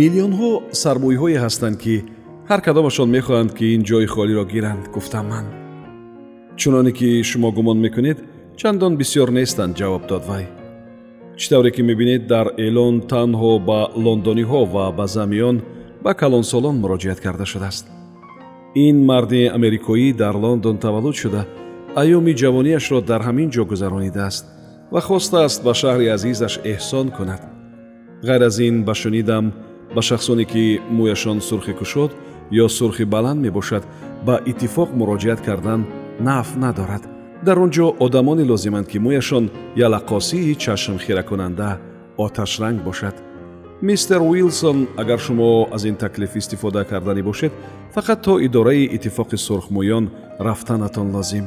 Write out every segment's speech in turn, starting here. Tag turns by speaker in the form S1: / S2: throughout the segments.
S1: миллионҳо сармӯйҳое ҳастанд ки ҳар кадомашон мехоҳанд ки ин ҷойи холиро гиранд гуфтам ман. Чуноне ки шумо гумон мекунед чандон бисьёр нестанд ҷавоб дод вай. Чӣ тавре ки мебинед дар эълон танҳо ба лондониҳо ва ба замиён ба калонсолон муроҷиат карда шудааст. Ин марди америкоӣ дар лондон таваллуд шуда. Айёми ҷавониашро дар ҳамин ҷо гузаронидааст ва хостааст ба шаҳри азизаш эҳсон кунад. Ғайр аз ин ба шунидам ба шахсоне ки мӯяшон сурхи кушод ё сурхи баланд мебошад ба иттифоқ муроҷиат кардан нафъ надорад. Дар он ҷо одамоне лозиманд ки мӯяшон ялаққосии чашмхиракунанда оташранг бошад. Мистер уилсон агар шумо аз ин таклиф истифода карданӣ бошед фақат то идораи иттифоқи сурхмӯён рафтанатон лозим.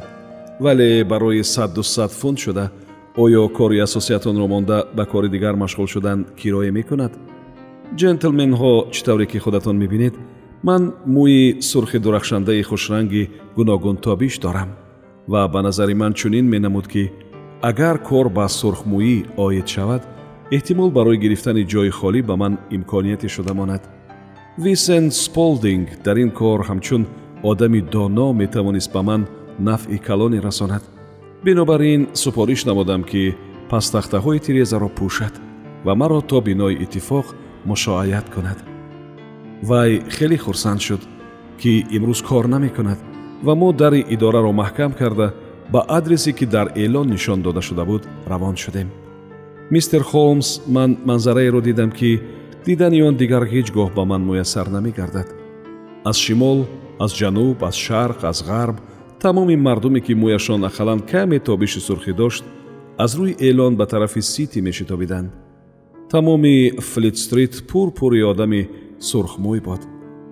S1: Вале барои садду сад фунт шуда оё кори асосиятонро монда ба кори дигар машғул шудан кироя мекунад ҷентлменҳо чӣ тавре ки худатон мебинед ман мӯи сурхи дурахшандаи хушранги гуногунтобиш дорам ва ба назари ман чунин менамуд ки агар кор ба сурхмӯӣ оид шавад эҳтимол барои гирифтани ҷойи холӣ ба ман имконияте шуда монад. Висент сполдинг дар ин кор ҳамчун одами доно метавонист ба ман нафъи калоне расонад. Бинобар ин супориш намудам ки пастахтаҳои тирезаро пӯшад ва маро то бинои иттифоқ мушоаят кунад. Вай хеле хурсанд шуд ки имрӯз кор намекунад ва мо дари идораро маҳкам карда ба адресе ки дар эълон нишон дода шуда буд равон шудем. Мистер холмс ман манзараеро дидам ки дидани он дигар ҳеҷ гоҳ ба ман муяссар намегардад. Аз шимол аз ҷануб аз шарқ аз ғарб тамоми мардуме ки мӯяшон ахалан каме тобиши сурхӣ дошт аз рӯи эълон ба тарафи сити мешитобиданд тамоми флитстрит пурпури одами сурхмӯй бод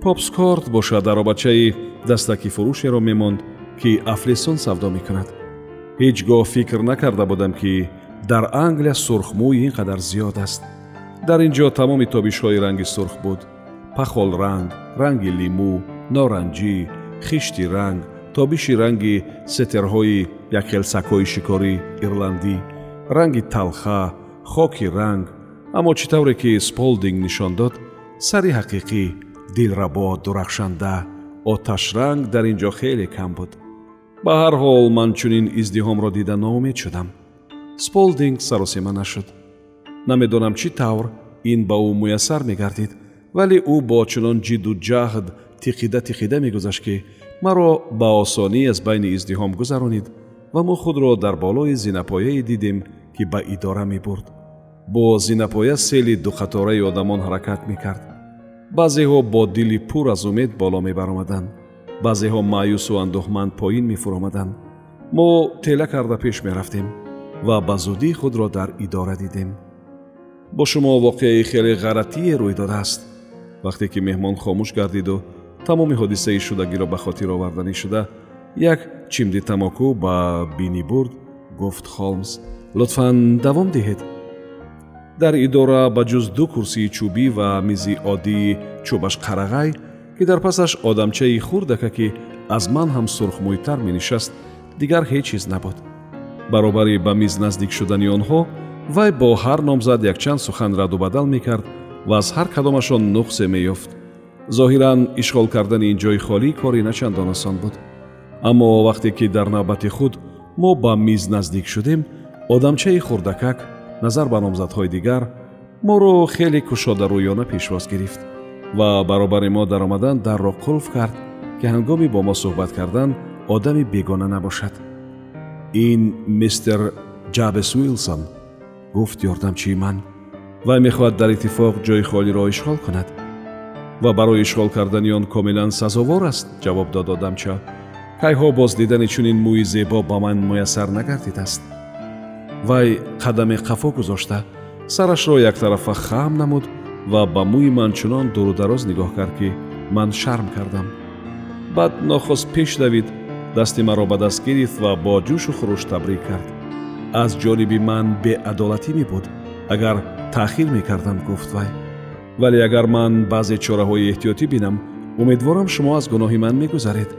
S1: попскорт бошад аробачаи дастаки фурӯшеро мемонд ки афлесон савдо мекунад. Ҳеҷ гоҳ фикр накарда будам ки дар англия сурхмӯй ин қадар зиёд аст. Дар ин ҷо тамоми тобишҳои ранги сурх буд. Пахолранг ранги лимӯ норанҷӣ хишти ранг тобиши ранги сетерҳои якхелсакҳои шикорӣ ирландӣ ранги талха хоки ранг аммо чӣ тавре ки сполдинг нишон дод сари ҳақиқӣ дилрабо дурахшанда оташранг дар ин ҷо хеле кам буд. Ба ҳар ҳол ман чунин издиҳомро дида ноумед шудам. Сполдинг саросима нашуд. Намедонам чӣ тавр ин ба ӯ муяссар мегардид вале ӯ бо чунон ҷидду ҷаҳд тиқида тиқида мегузашт ки маро ба осонӣ аз байни издиҳом гузаронид ва мо худро дар болои зинапояе дидем ки ба идора мебурд бо зинапоя сели дуқатораи одамон ҳаракат мекард баъзеҳо бо дили пур аз умед боло мебаромаданд баъзеҳо маъюсу андӯҳманд поин мефуромаданд мо тела карда пеш мерафтем ва ба зудӣ худро дар идора дидем бо шумо воқеаи хеле ғаратие рӯй додааст вақте ки меҳмон хомӯш гардиду тамоми ҳодисаи шудагиро ба хотир оварданӣ шуда як чимди тамоку ба бинӣ бурд гуфт холмс лутфан давом диҳед дар идора ба ҷуз ду курсии чӯбӣ ва мизи оддии чӯбаш қарағай ки дар пасаш одамчаи хурдака ки аз ман ҳам сурхмӯйтар менишаст дигар ҳеҷ чиз набуд. Баробари ба миз наздик шудани онҳо вай бо ҳар номзад якчанд сухан радубадал мекард ва аз ҳар кадомашон нуқсе меёфт. Зоҳиран ишғол кардани ин ҷойи холӣ кори начандон осон буд. Аммо вақте ки дар навбати худ мо ба миз наздик шудем одамчаи хурдакак назар ба номзадҳои дигар моро хеле кушодарӯёна пешвоз гирифт ва баробари мо даромадан дарро қулф кард ки ҳангоми бо мо суҳбат кардан одами бегона набошад ин мистер ҷабес уилсон гуфт ёрдамчии ман вай мехоҳад дар иттифоқ ҷойи холиро ишғол кунад ва барои ишғол кардани он комилан сазовор аст ҷавоб дод одамча кайҳо боз дидани чунин мӯи зебо ба ман муяссар нагардидааст вай қадаме қафо гузошта сарашро яктарафа хам намуд ва ба мӯи ман чунон дурудароз нигоҳ кард ки ман шарм кардам. Баъд нохост пеш давид дасти маро ба даст гирифт ва бо ҷӯшу хуруш табрик кард. Аз ҷониби ман беадолатӣ мебуд агар таъхир мекардам гуфт вай. Вале агар ман баъзе чораҳои эҳтиётӣ бинам умедворам шумо аз гуноҳи ман мегузаред.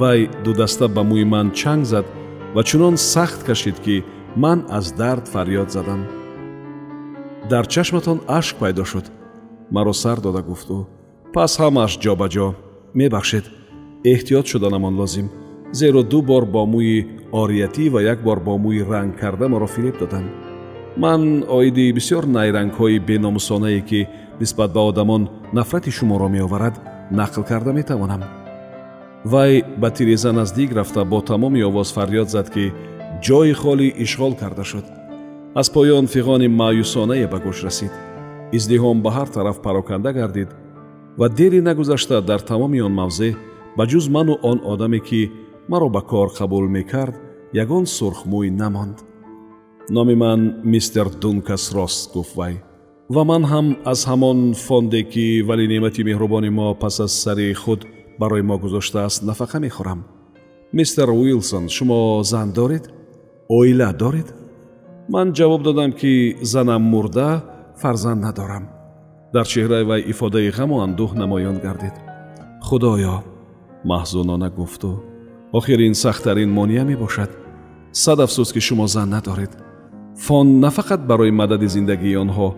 S1: Вай дудаста ба мӯи ман чанг зад ва чунон сахт кашид ки ман аз дард фарёд задам. Дар чашматон ашк пайдо шуд. Маро сар дода гуфту пас ҳамааш ҷобаҷо мебахшед эҳтиёт шуданамон лозим зеро ду бор бо мӯи ориятӣ ва як бор бо мӯи ранг карда маро фиреб доданд ман оиди бисёр найрангҳои беномусонае ки нисбат ба одамон нафрати шуморо меоварад нақл карда метавонам. Вай ба тиреза наздик рафта бо тамоми овоз фарёд зад ки ҷои холӣ ишғол карда шуд. Аз поён фиғони маъюсонае ба гӯш расид. Издиҳом ба ҳар тараф пароканда гардид ва дери нагузашта дар тамоми он мавзеъ ба ҷуз ману он одаме ки маро ба кор қабул мекард ягон сурхмӯй намонд. Номи ман мистер дункас рост гуфт вай ва ман ҳам аз ҳамон фонде ки валӣ неъмати меҳрубони мо пас аз сари худ барои мо гузоштааст нафақа мехӯрам. Мистер уилсон шумо зан доред оила доред? Ман ҷавоб додам ки занам мурда фарзанд надорам дар чеҳраи вай ифодаи ғаму андӯҳ намоён гардид. Худоё маҳзунона гуфту охир ин сахттарин монеа мебошад. Сад афсӯс ки шумо зан надоред. Фон на фақат барои мадади зиндагии онҳо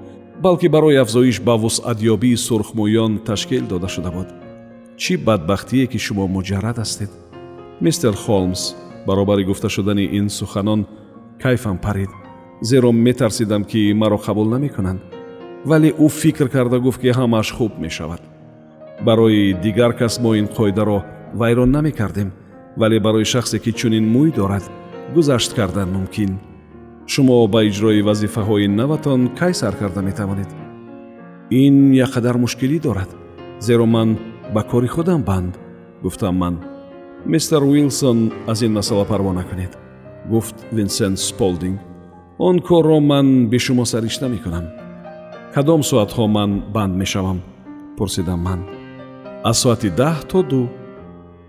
S1: балки барои афзоиш ба вусъатёбии сурхмӯён ташкил дода шуда буд. Чӣ бадбахтие ки шумо муҷаррад ҳастед? Мистер холмс баробари гуфта шудани ин суханон кайфам парид? Зеро метарсидам ки маро қабул намекунанд? Вале ӯ фикр карда гуфт ки ҳамааш хуб мешавад. Барои дигар кас мо ин қоидаро вайрон намекардем вале барои шахсе ки чунин мӯй дорад гузашт кардан мумкин. Шумо ба иҷрои вазифаҳои наватон кай сар карда метавонед? Ин як қадар мушкилӣ дорад. Зеро ман ба кори худам банд гуфтам ман мистер уилсон аз ин масъала парво накунед. Гуфт винсент сполдинг он корро ман бешумо саришта мекунам. Кадом соатҳо ман банд мешавам пурсидам ман. Аз соати даҳ то ду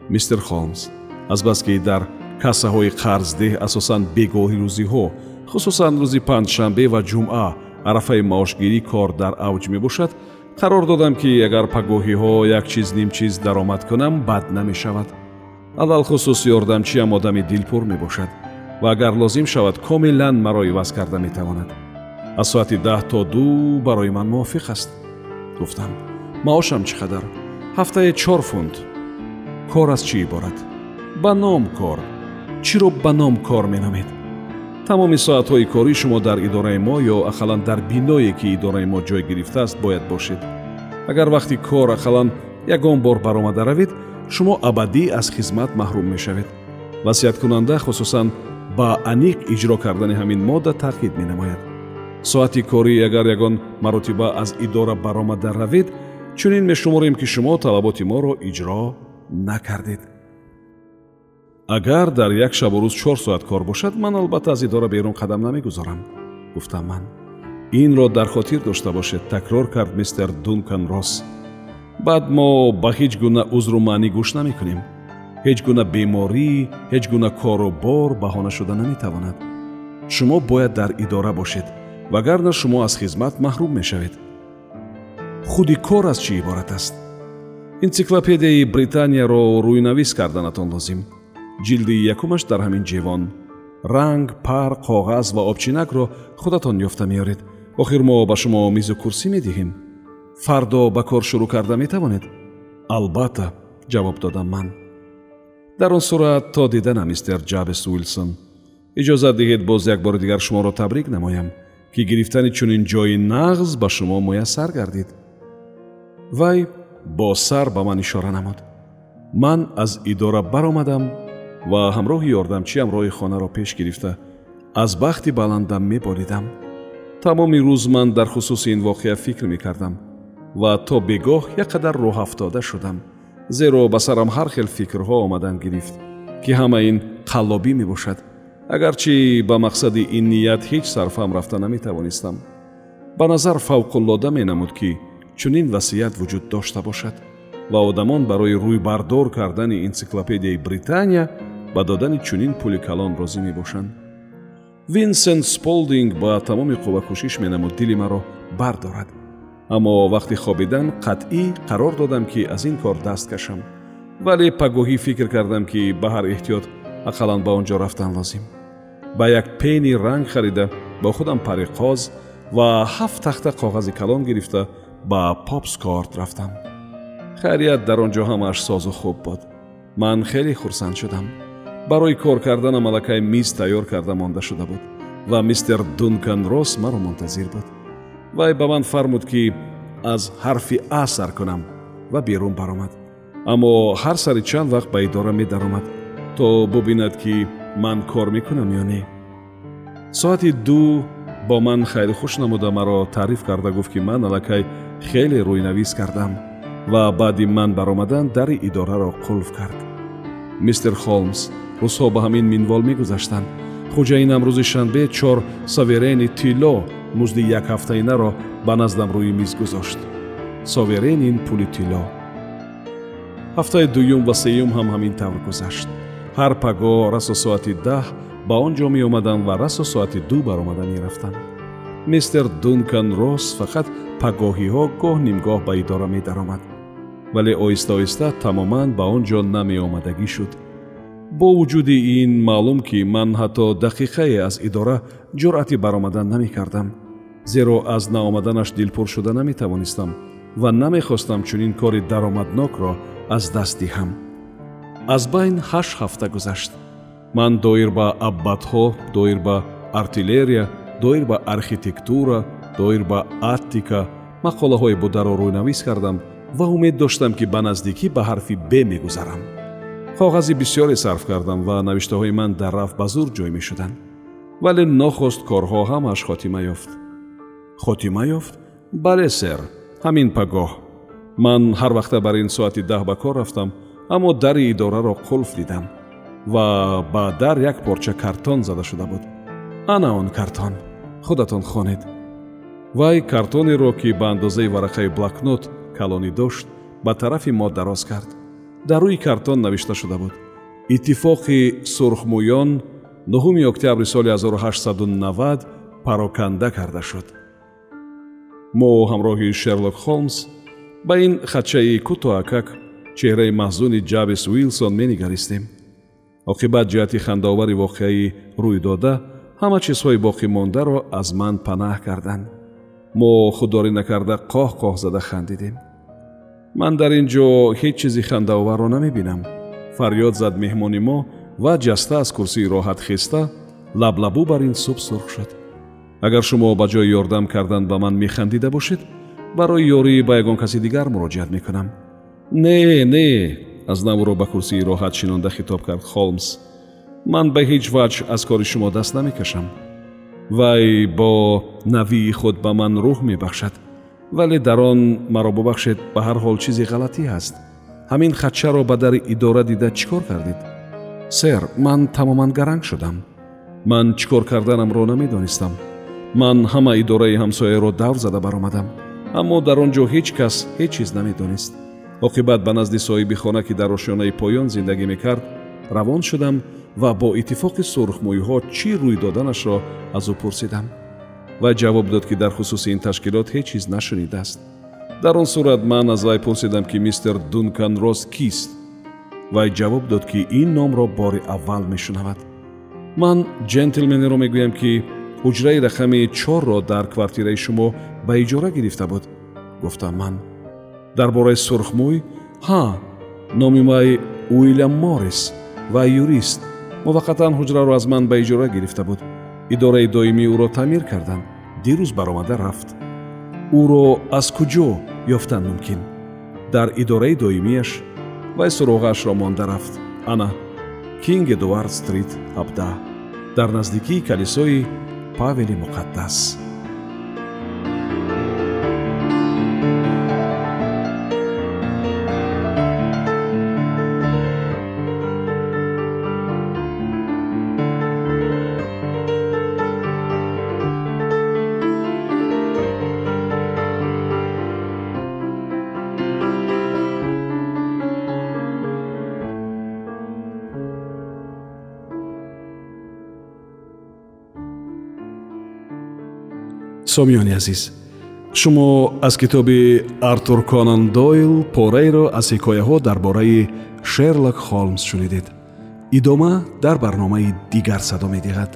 S1: мистер холмс азбаски дар кассаҳои қарздеҳ асосан бегоҳи рӯзиҳо хусусан рӯзи панҷшанбе ва ҷумъа арафаи маошгирӣ кор дар авҷ мебошад қарор додам ки агар пагоҳиҳо як чиз нимчиз даромад кунам бад намешавад алалхусус ёрдамчиам одами дилпур мебошад ва агар лозим шавад комилан маро иваз карда метавонад. Аз соати даҳ то ду барои ман мувофиқ аст гуфтам. Маошам чӣ қадар? Ҳафтае чор фунт. Кор аз чӣ иборат? Ба ном кор. Чиро ба ном кор меномед? Тамоми соатҳои корӣ шумо дар идораи мо ё ақаллан дар биное ки идораи мо ҷой гирифтааст бояд бошед. Агар вақти кор ақаллан ягон бор баромада равед шумо абадӣ аз хизмат маҳрум мешавед. Васияткунанда хусусан ба аниқ иҷро кардани ҳамин модда таъқид менамояд. Соати корӣ агар ягон маротиба аз идора баромада равед чунин мешуморем ки шумо талаботи моро иҷро накардед. Агар дар як шабу рӯз чор соат кор бошад ман албатта аз идора берун қадам намегузорам гуфтам ман. Инро дар хотир дошта бошед такрор кард мистер дункан росс баъд мо ба ҳеҷ гуна узру маънӣ гӯш намекунем. Ҳеҷ гуна беморӣ ҳеҷ гуна кору бор баҳона шуда наметавонад. Шумо бояд дар идора бошед вагарна шумо аз хизмат маҳрум мешавед. Худи кор аз чӣ иборат аст? Энциклопедияи британияро рӯйнавис карданатон лозим. Ҷилди якумаш дар ҳамин ҷевон. Ранг пар коғаз ва обчинакро худатон ёфта меоред. Охир мо ба шумо мизу курсӣ медиҳем фардо ба кор шурӯъ карда метавонед? Албатта ҷавоб додам ман. Дар он сурат то диданам мистер ҷабес уилсон. Иҷозат диҳед боз як бори дигар шуморо табрик намоям ки гирифтани чунин ҷои нағз ба шумо муяссар гардид. Вай бо сар ба ман ишора намуд. Ман аз идора баромадам ва ҳамроҳи ёрдамчиам роҳи хонаро пеш гирифта. Аз бахти баландам меболидам. Тамоми рӯз ман дар хусуси ин воқеа фикр мекардам ва то бегоҳ як қадар роҳафтода шудам зеро ба сарам ҳар хел фикрҳо омадан гирифт ки ҳама ин қаллобӣ мебошад агарчи ба мақсади ин ният ҳеҷ сарфам рафта наметавонистам ба назар фавқуллода менамуд ки чунин васият вуҷуд дошта бошад ва одамон барои рӯйбардор кардани энциклопедияи британия ба додани чунин пули калон розӣ мебошанд винсент сполдинг ба тамоми қувва кӯшиш менамуд дили маро бардорад аммо вақти хобидан қатъӣ қарор додам ки аз ин кор даст кашам. Вале пагоҳӣ фикр кардам ки ба ҳар эҳтиёт ақаллан ба он ҷо рафтан лозим. Ба як пени ранг харида бо худам париқоз ва ҳафт тахта коғази калон гирифта ба попскорт рафтам. Хайрият дар он ҷо ҳамааш созу хуб буд. Ман хеле хурсанд шудам. Барои кор карданам аллакай миз тайёр карда монда шуда буд ва мистер дункан росс маро мунтазир буд вай ба ман фармуд ки аз ҳарфи а сар кунам ва берун баромад. Аммо ҳар сари чанд вақт ба идора медаромад то бубинад ки ман кор мекунам ё не? Соати ду бо ман хайрухуш намуда маро таъриф карда гуфт ки ман аллакай хеле рӯйнавис кардам ва баъди ман баромадан дари идораро қулф кард. Мистер холмс рӯзҳо ба ҳамин минвол мегузаштанд хуҷаинам рӯзи шанбе чор соверени тилло музди якҳафтаинаро ба наздам рӯи миз гузошт. Соверенин пули тилло ҳафтаи дуюм ва сеюм ҳам ҳамин тавр гузашт. Ҳар паго расо соати даҳ ба он ҷо меомадам ва расо соати ду баромада мерафтам мистер дункан росс фақат пагоҳиҳо гоҳ нимгоҳ ба идора медаромад. Вале оҳиста оҳиста тамоман ба он ҷо намеомадагӣ шуд бо вуҷуди ин маълум ки ман ҳатто дақиқае аз идора ҷуръати баромадан намекардам зеро аз наомаданаш дилпур шуда наметавонистам ва намехостам чунин кори даромаднокро аз даст диҳам. Аз байн ҳашт ҳафта гузашт. Ман доир ба аббатҳо доир ба артиллерия доир ба архитектура доир ба аттика мақолаҳои бударо рӯйнавис кардам ва умед доштам ки ба наздикӣ ба ҳарфи б мегузарам коғази бисёре сарф кардам ва навиштаҳои ман дар раф ба зур ҷой мешуданд. Вале нохост корҳо ҳамааш хотима ёфт. Хотима ёфт? Бале сэр ҳамин пагоҳ. Ман ҳар вақта бар ин соати даҳ ба кор рафтам аммо дари идораро қулф дидам ва ба дар як порча картон зада шуда буд. Ана он картон. Худатон хонед. Вай картонеро ки ба андозаи варақаи блакнот калонӣ дошт ба тарафи мо дароз кард дар рӯи картон навишта шуда буд? Иттифоқи сурхмӯён 9 октябри соли 1890 пароканда карда шуд. Мо ҳамроҳи шерлок холмс ба ин хатчаи кӯтоҳакак чеҳраи маҳзуни ҷабис уилсон менигаристем. Оқибат ҷиҳати хандаовари воқеаи рӯйдода ҳама чизҳои боқимондаро аз ман панаҳ карданд. Мо худдорӣ накарда қоҳ қоҳ зада хандидем ман дар ин ҷо ҳеҷ чизи хандаоварро намебинам. Фарёд зад меҳмони мо ва ҷаста аз курсии роҳат хиста лаблабу бар ин суб сурх шуд. Агар шумо ба ҷои ёрдам кардан ба ман механдида бошед барои ёрӣ ба ягон каси дигар муроҷиат мекунам. Не не аз навро ба курсии роҳат шинонда хитоб кард холмс. Ман ба ҳеҷ ваҷ аз кори шумо даст намекашам. Вай бо навии худ ба ман рӯҳ мебахшад вале дар он маро бубахшед ба ҳар ҳол чизе ғалатӣ ҳаст. ҳамин хатчаро ба дари идора дида чӣ кор кардед сэр ман тамоман гаранг шудам. Ман чӣ кор карданамро намедонистам. Ман ҳама идораи ҳамсояро давр зада баромадам. Аммо дар он ҷо ҳеҷ кас ҳеҷ чиз намедонист. Оқибат ба назди соҳиби хона ки дар ошёнаи поён зиндагӣ мекард равон шудам ва бо иттифоқи сурхмӯйҳо чӣ рӯй доданашро аз ӯ пурсидам вай ҷавоб дод ки дар хусуси ин ташкилот ҳеҷ чиз нашунидааст. Дар он сурат ман аз вай пурсидам ки мистер дункан рос кист вай ҷавоб дод ки ин номро бори аввал мешунавад. Ман ҷентлменеро мегӯям ки ҳуҷраи рақами чорро дар квартираи шумо ба иҷора гирифта буд. Гуфтам ман дар бораи сурхмӯй ҳа номи вай уилям морис вай юрист. Муваққатан ҳуҷраро аз ман ба иҷора гирифта буд. Идораи доимӣ ӯро таъмир карданд дирӯз баромада рафт. Ӯро аз куҷо ёфтан мумкин? Дар идораи доимияш вай суроғаашро монда рафт? Ана кинг эдуард стрит 17 дар наздикии калисои павели муқаддас сомиёни азиз шумо аз китоби артур конан дойл пораеро аз ҳикояҳо дар бораи шерлок холмс шунидед. Идома дар барномаи дигар садо медиҳад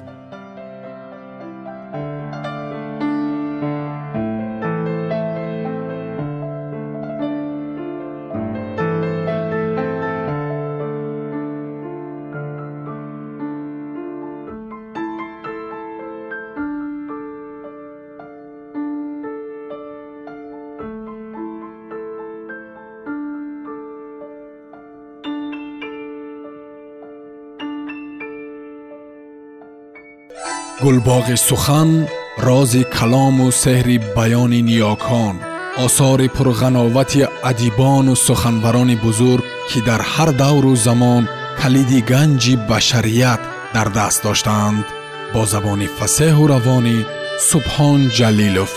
S2: гулбоғи сухан рози калому сеҳри баёни ниёкон осори пурғановати адибону суханбарони бузург ки дар ҳар давру замон калиди ганҷи башарият дар даст доштаанд бо забони фасеҳу равонӣ субҳон ҷалилов